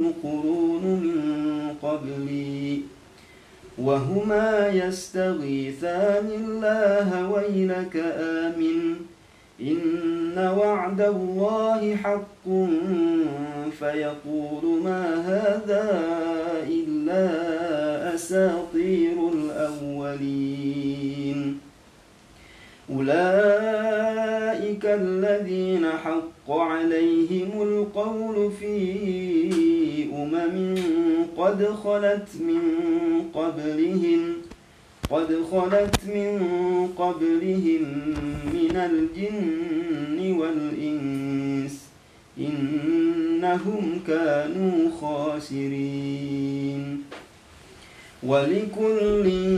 القرون من قبلي. وهما يستغيثان الله ويلك آمن. إن وعد الله حق فيقول ما هذا إلا أساطير الأولين. أولئك الذين حق عليهم القول في أمم قد خلت من قبلهم قد خلت من قبلهم من الجن والإنس إنهم كانوا خاسرين. ولكل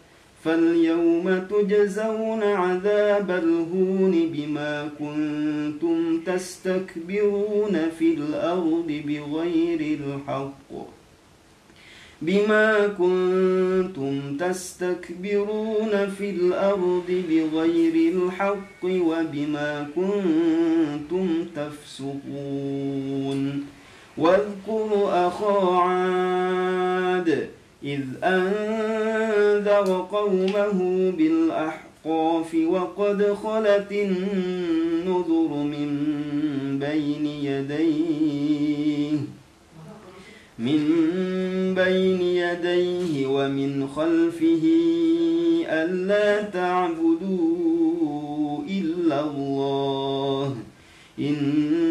فاليوم تجزون عذاب الهون بما كنتم تستكبرون في الأرض بغير الحق. بما كنتم تستكبرون في الأرض بغير الحق وبما كنتم تفسقون. واذكروا أخا عاد إذ أنذر قومه بالأحقاف وقد خلت النذر من بين يديه من بين يديه ومن خلفه ألا تعبدوا إلا الله إني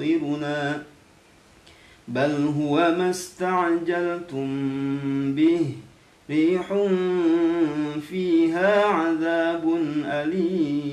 ممطرنا بل هو ما استعجلتم به. ريح فيها عذاب أليم.